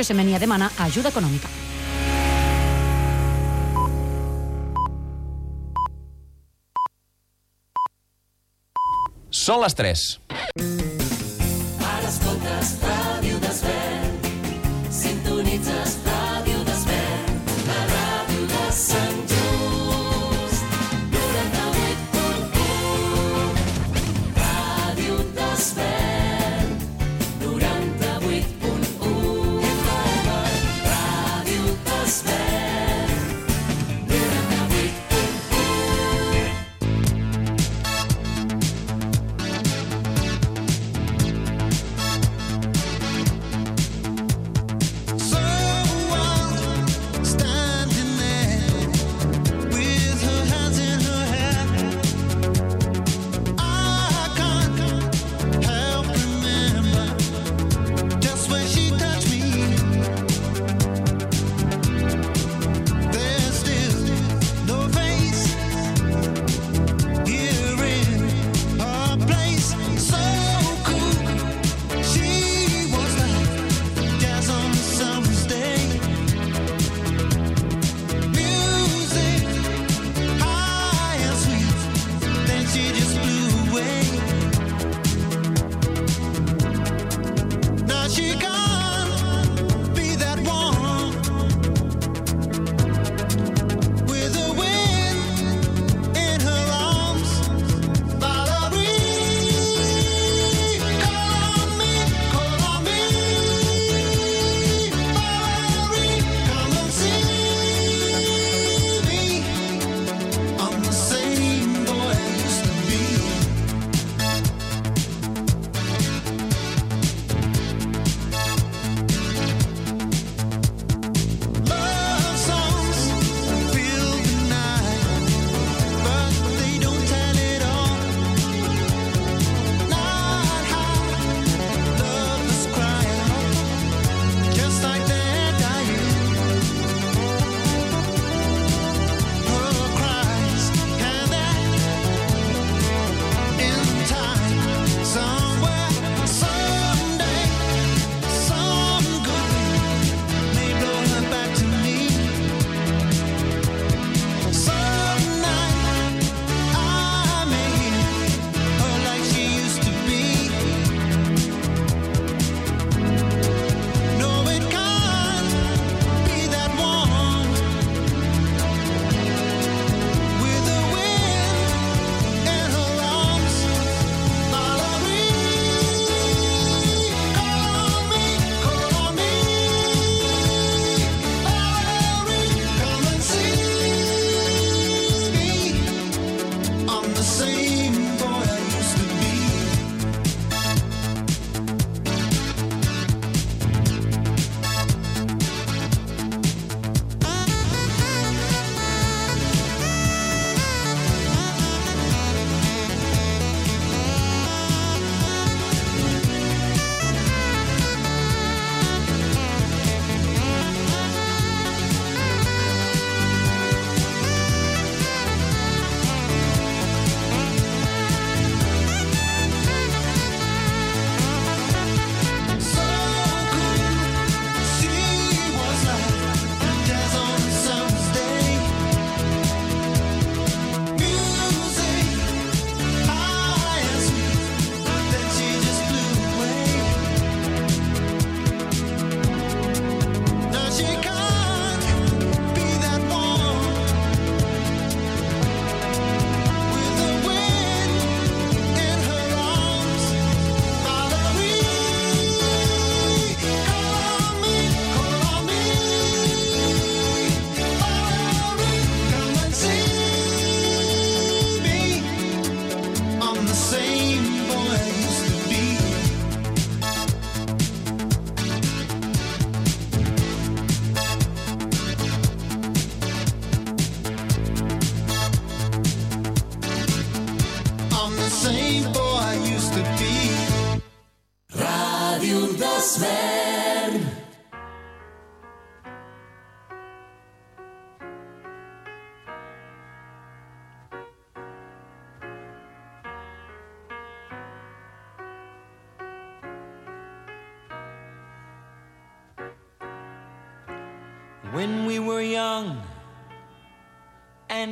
això Semenya demana ajuda econòmica. Són les 3.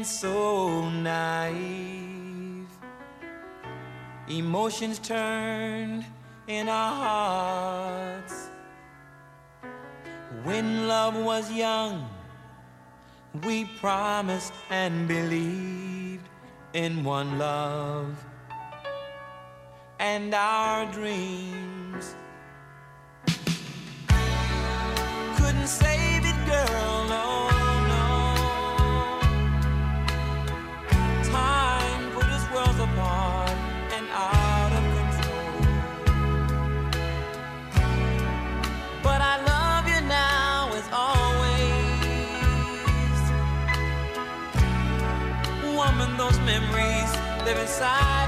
so naive. Emotions turned in our hearts. When love was young, we promised and believed in one love and our dreams live inside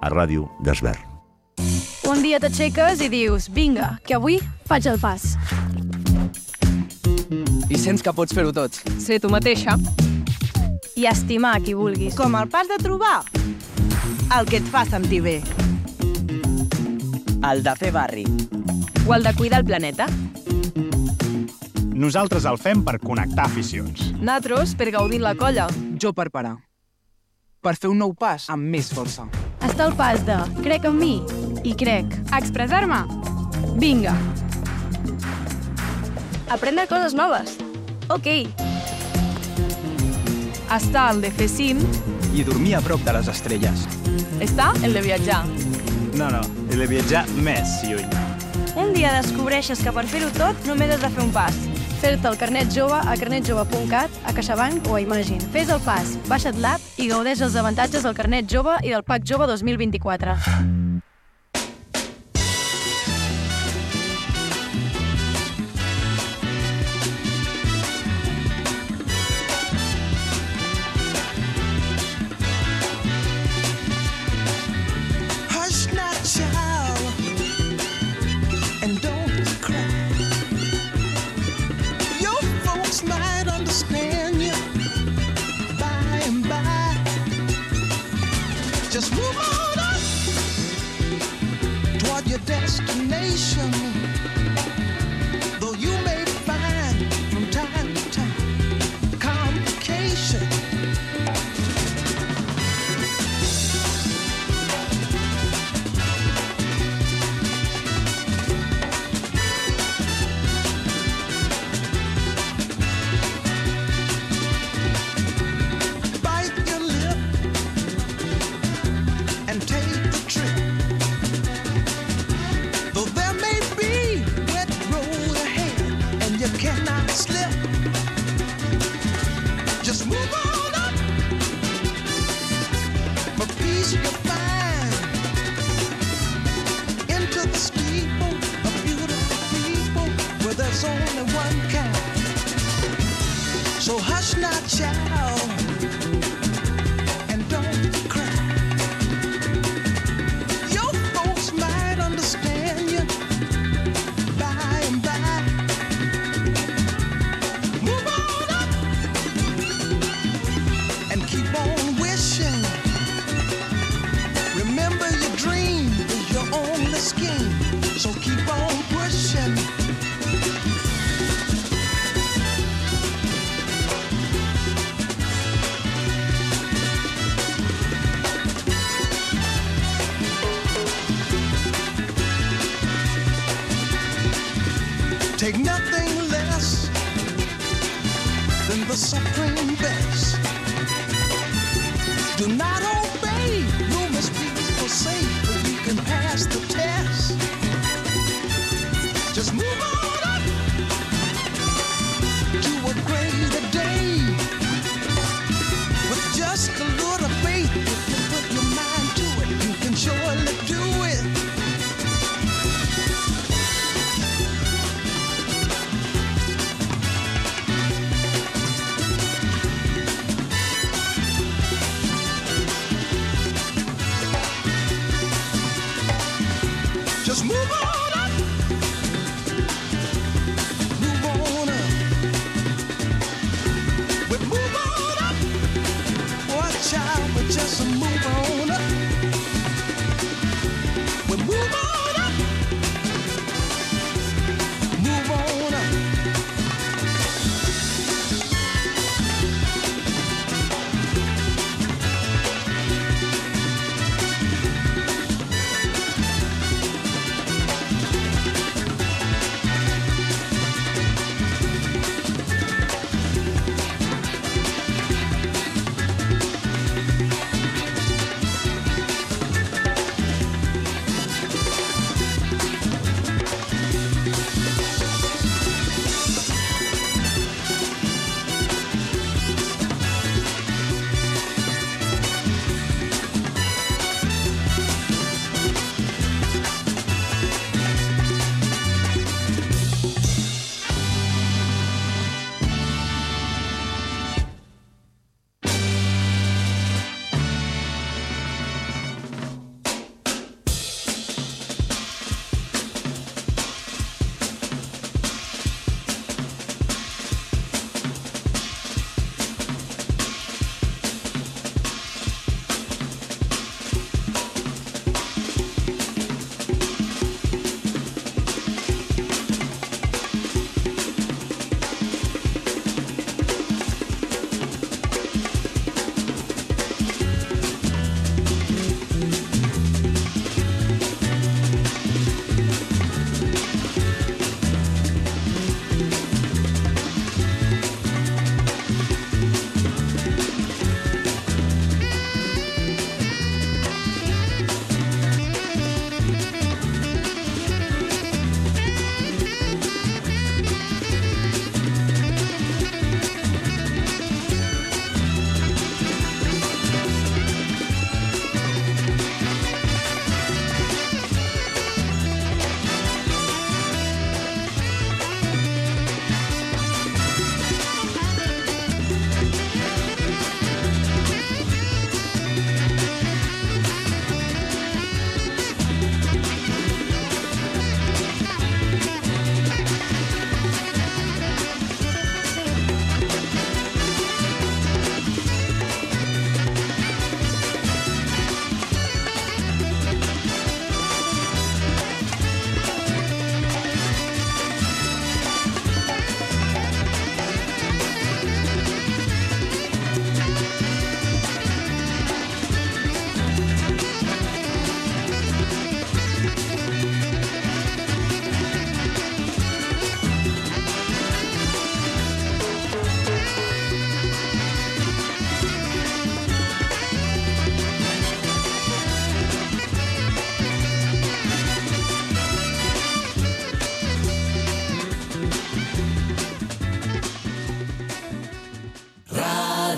a Ràdio d'Esvern. Un dia t'aixeques i dius, vinga, que avui faig el pas. I sents que pots fer-ho tot. Ser tu mateixa. I estimar qui vulguis. Com el pas de trobar el que et fa sentir bé. El de fer barri. O el de cuidar el planeta. Nosaltres el fem per connectar aficions. Natros per gaudir la colla. Jo per parar. Per fer un nou pas amb més força. Està el pas de crec en mi i crec. Expressar-me. Vinga. Aprendre coses noves. Ok. Està el de fer cim. I dormir a prop de les estrelles. Està el de viatjar. No, no, he de viatjar més lluny. Un dia descobreixes que per fer-ho tot només has de fer un pas. Fer-te el carnet jove a carnetjove.cat, a CaixaBank o a Imagine. Fes el pas, baixa't l'app i gaudeix els avantatges del carnet jove i del PAC jove 2024. Just move on up toward your destination.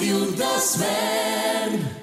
Ràdio Desvern.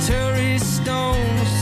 solitary stones.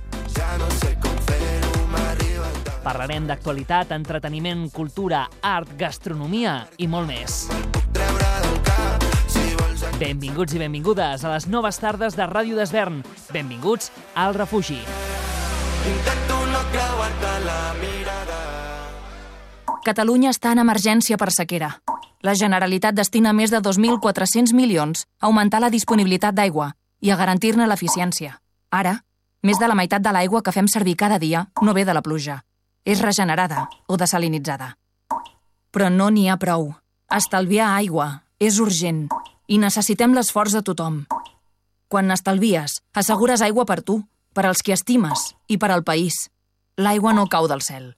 Ja no sé com fer-ho, m'arriba tant. Parlarem d'actualitat, entreteniment, cultura, art, gastronomia i molt més. Benvinguts i benvingudes a les noves tardes de Ràdio d'Esvern. Benvinguts al refugi. Intento no creuar-te la mirada. Catalunya està en emergència per sequera. La Generalitat destina més de 2.400 milions a augmentar la disponibilitat d'aigua i a garantir-ne l'eficiència. Ara, més de la meitat de l'aigua que fem servir cada dia no ve de la pluja. És regenerada o desalinitzada. Però no n'hi ha prou. Estalviar aigua és urgent i necessitem l'esforç de tothom. Quan n'estalvies, assegures aigua per tu, per als qui estimes i per al país. L'aigua no cau del cel.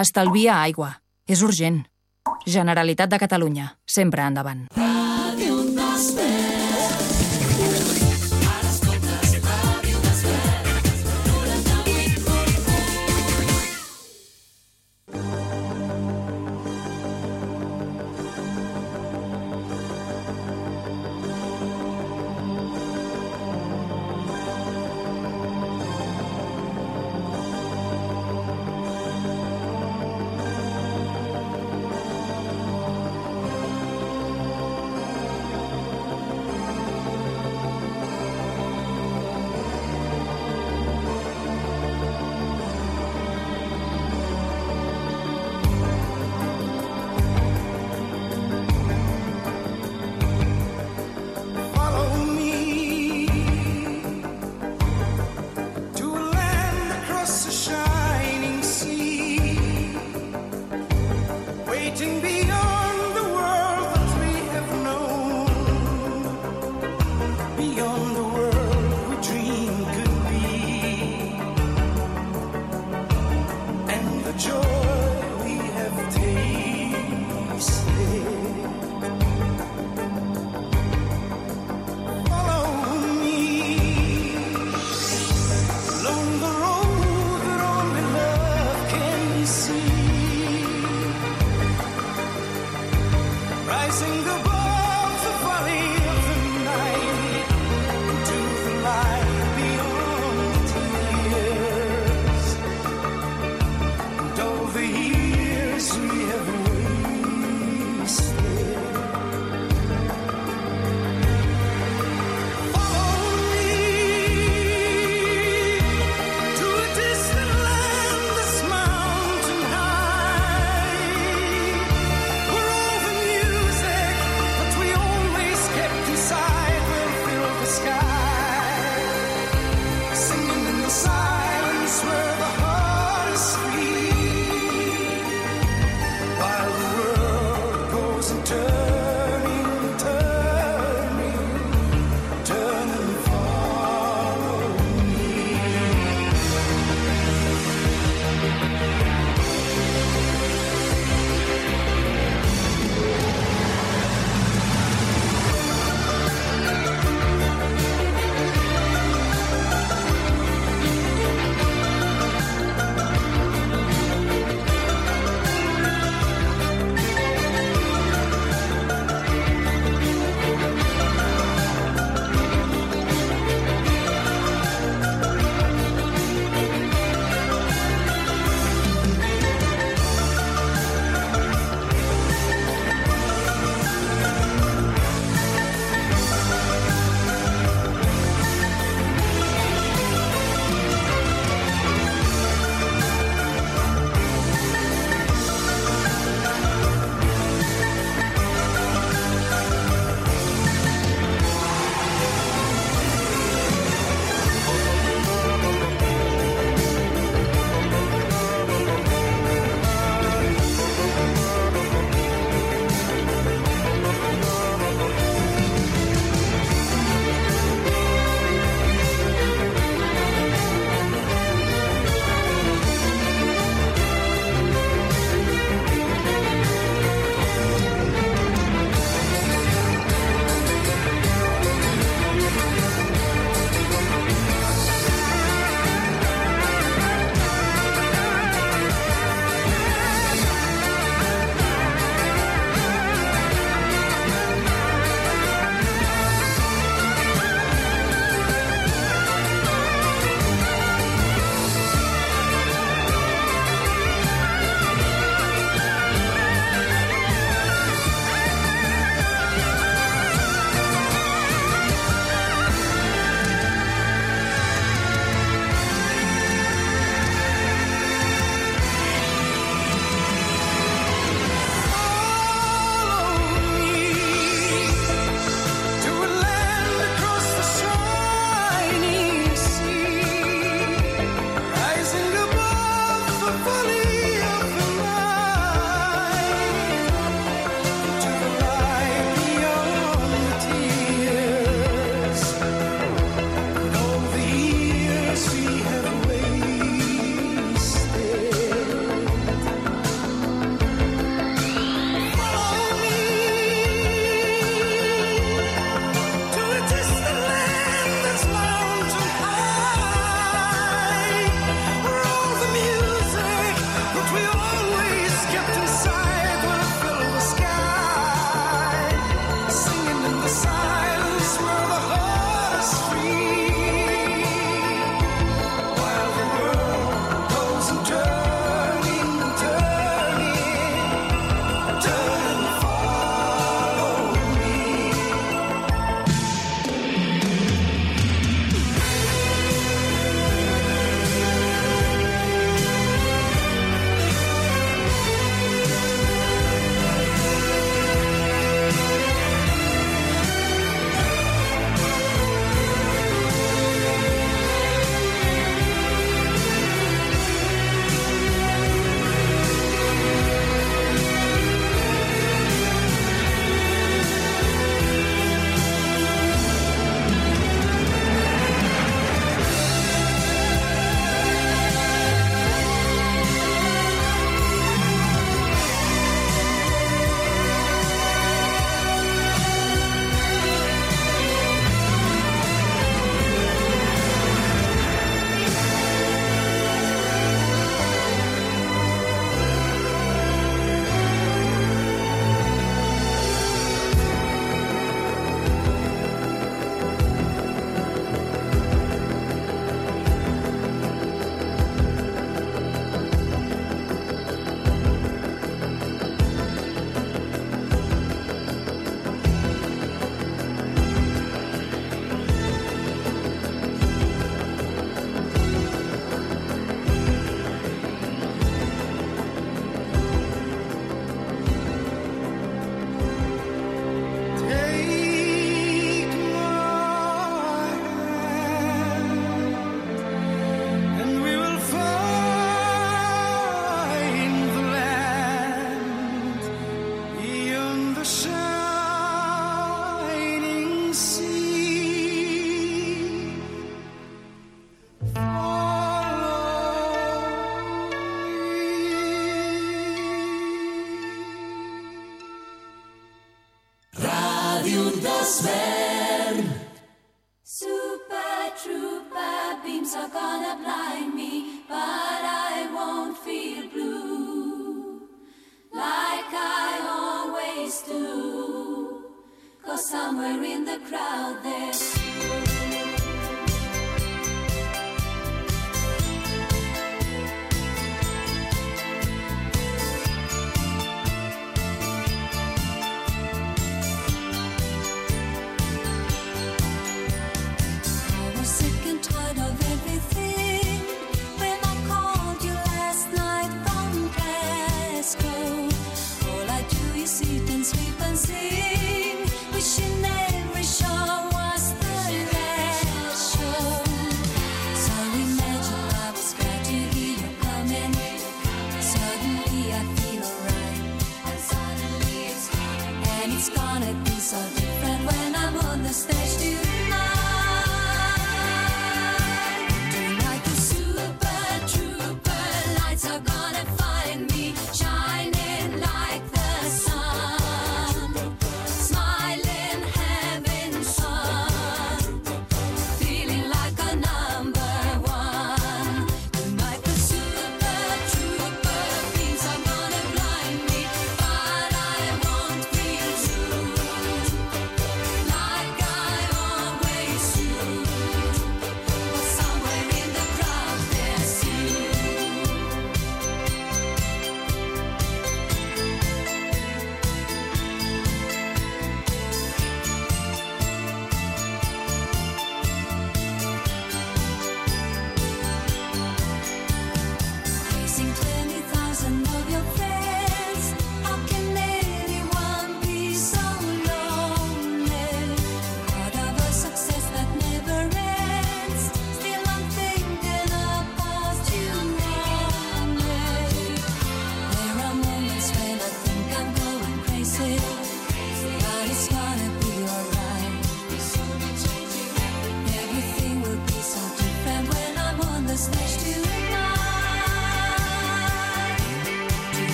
Estalvia aigua. És urgent. Generalitat de Catalunya. Sempre endavant. Desvern.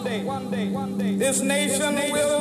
One day, one day, this nation will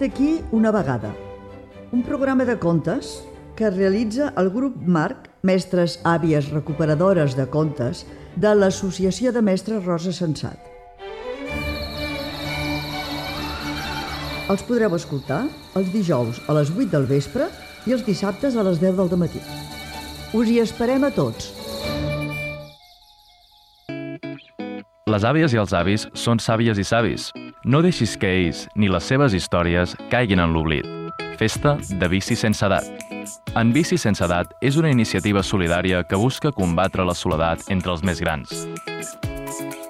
Vet aquí una vegada. Un programa de contes que realitza el grup Marc, mestres àvies recuperadores de contes, de l'Associació de Mestres Rosa Sensat. Els podreu escoltar els dijous a les 8 del vespre i els dissabtes a les 10 del matí. Us hi esperem a tots. Les àvies i els avis són sàvies i savis. No deixis que ells ni les seves històries caiguin en l'oblit. Festa de bici sense edat. En Bici sense edat és una iniciativa solidària que busca combatre la soledat entre els més grans.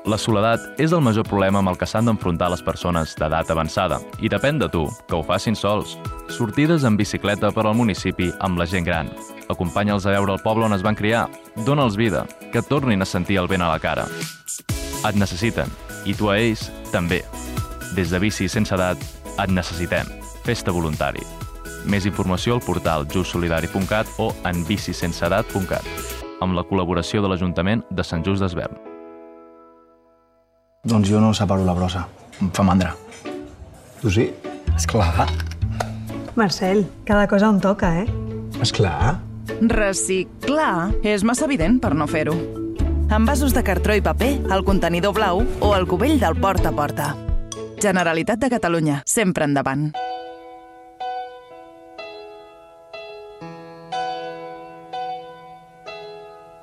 La soledat és el major problema amb el que s'han d'enfrontar les persones d'edat avançada i depèn de tu, que ho facin sols. Sortides en bicicleta per al municipi amb la gent gran. Acompanya'ls a veure el poble on es van criar. Dóna'ls vida, que tornin a sentir el vent a la cara. Et necessiten, i tu a ells també. Des de Bici Sense Edat, et necessitem. Festa voluntari. Més informació al portal justsolidari.cat o en bicisenseedat.cat, amb la col·laboració de l'Ajuntament de Sant Just d'Esvern. Doncs jo no separo la brossa. Em fa mandra. Tu sí? Esclar. Marcel, cada cosa on toca, eh? Esclar. Reciclar és massa evident per no fer-ho. Envasos de cartró i paper, el contenidor blau o el cubell del porta a porta. Generalitat de Catalunya, sempre endavant.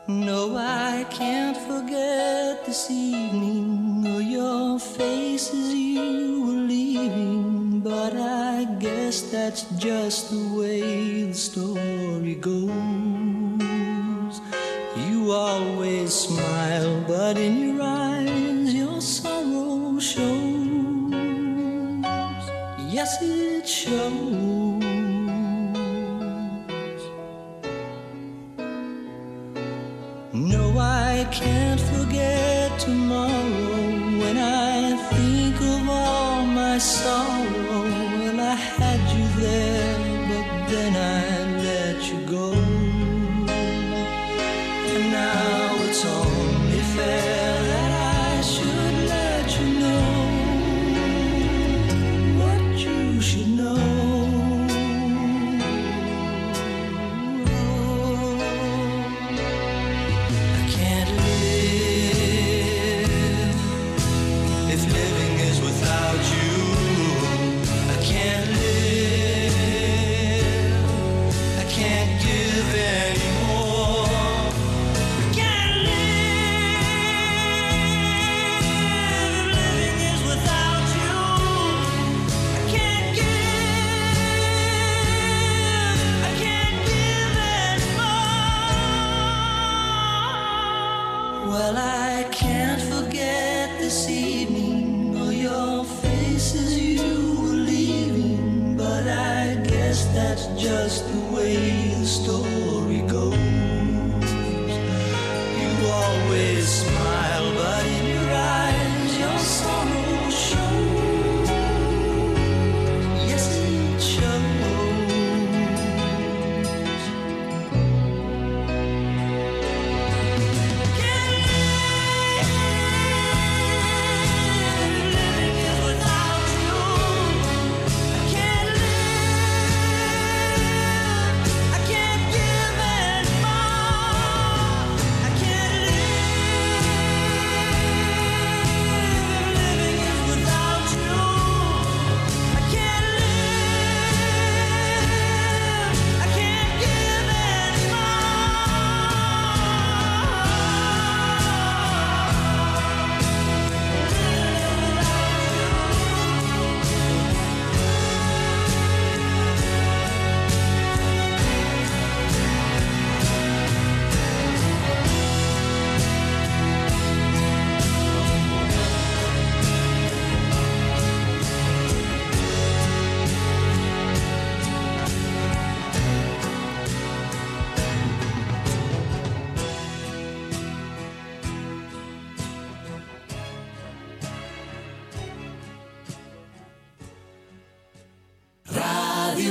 No, I can't forget this evening or your face as you were leaving. But I guess that's just the way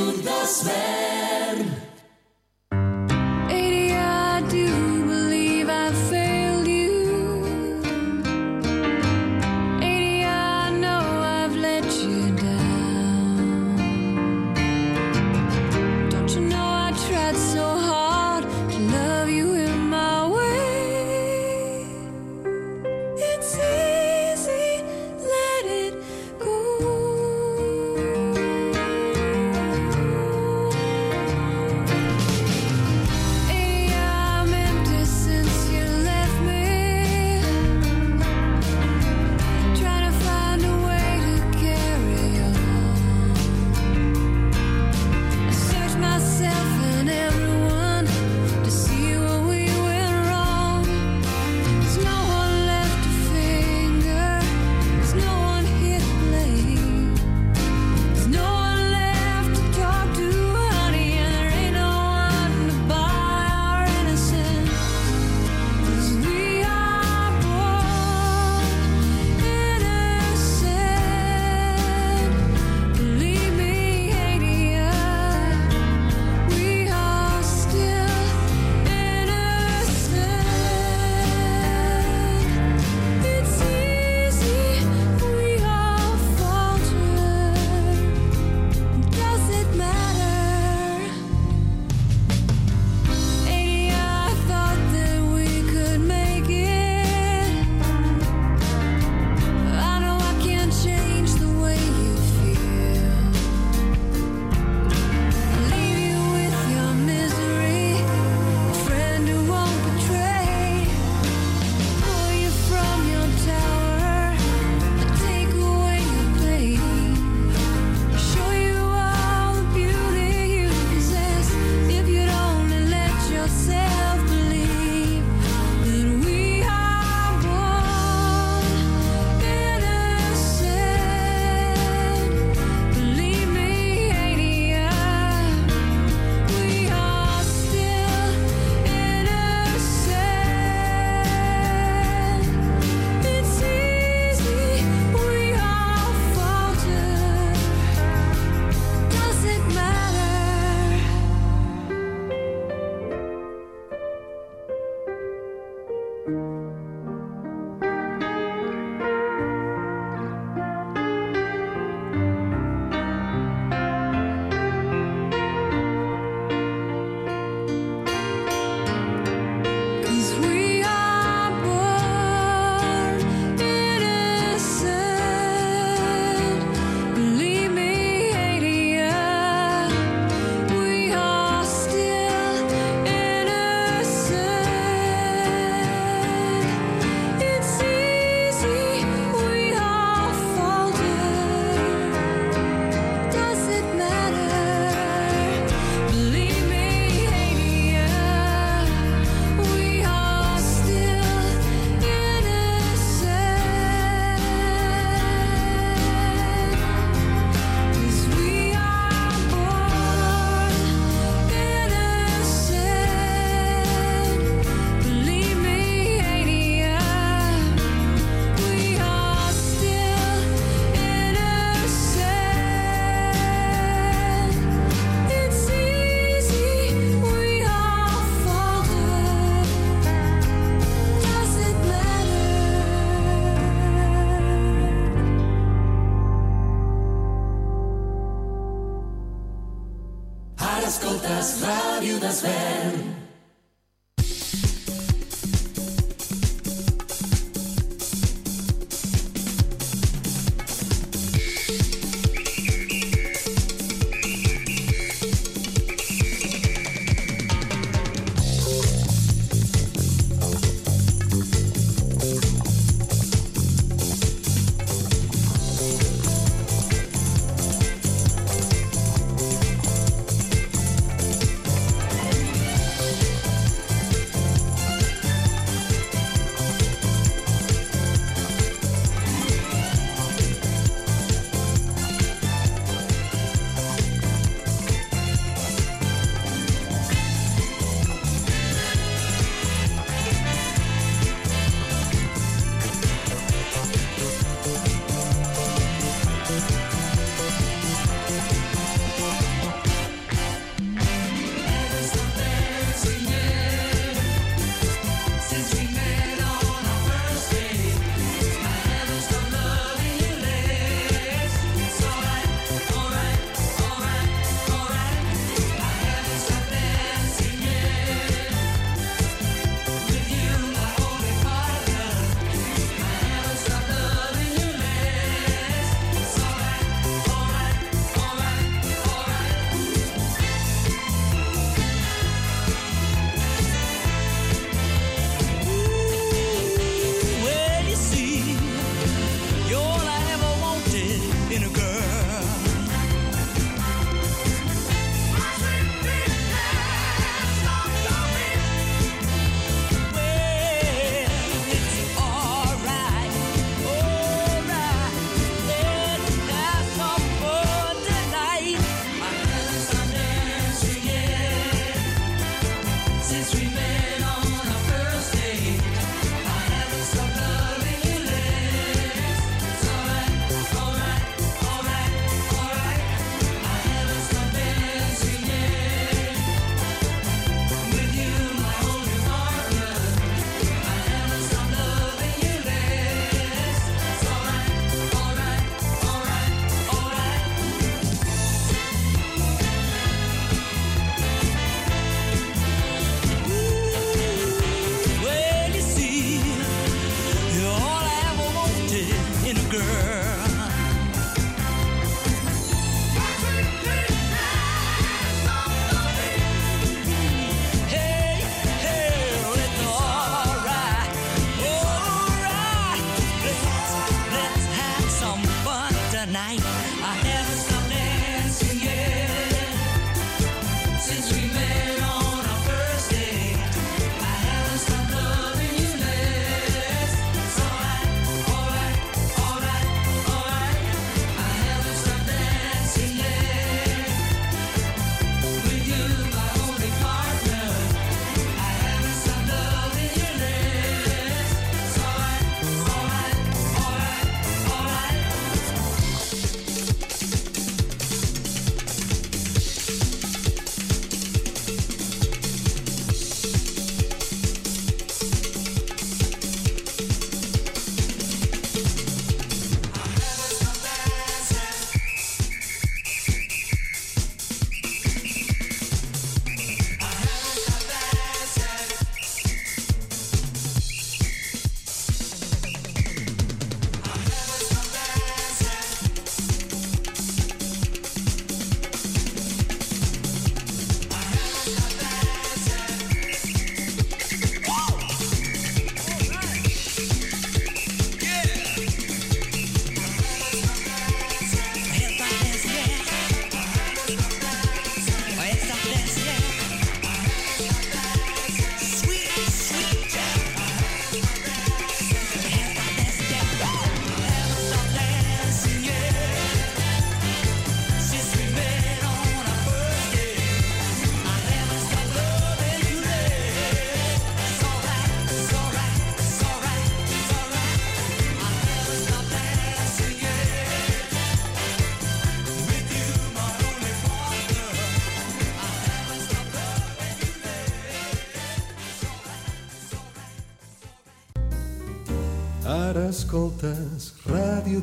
desvern.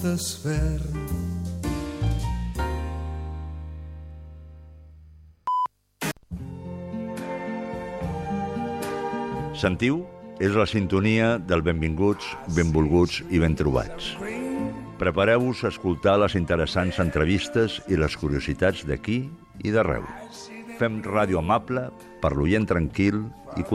Desvern. Sentiu? És la sintonia del benvinguts, benvolguts i ben trobats. Prepareu-vos a escoltar les interessants entrevistes i les curiositats d'aquí i d'arreu. Fem ràdio amable per l'oient tranquil i cultural.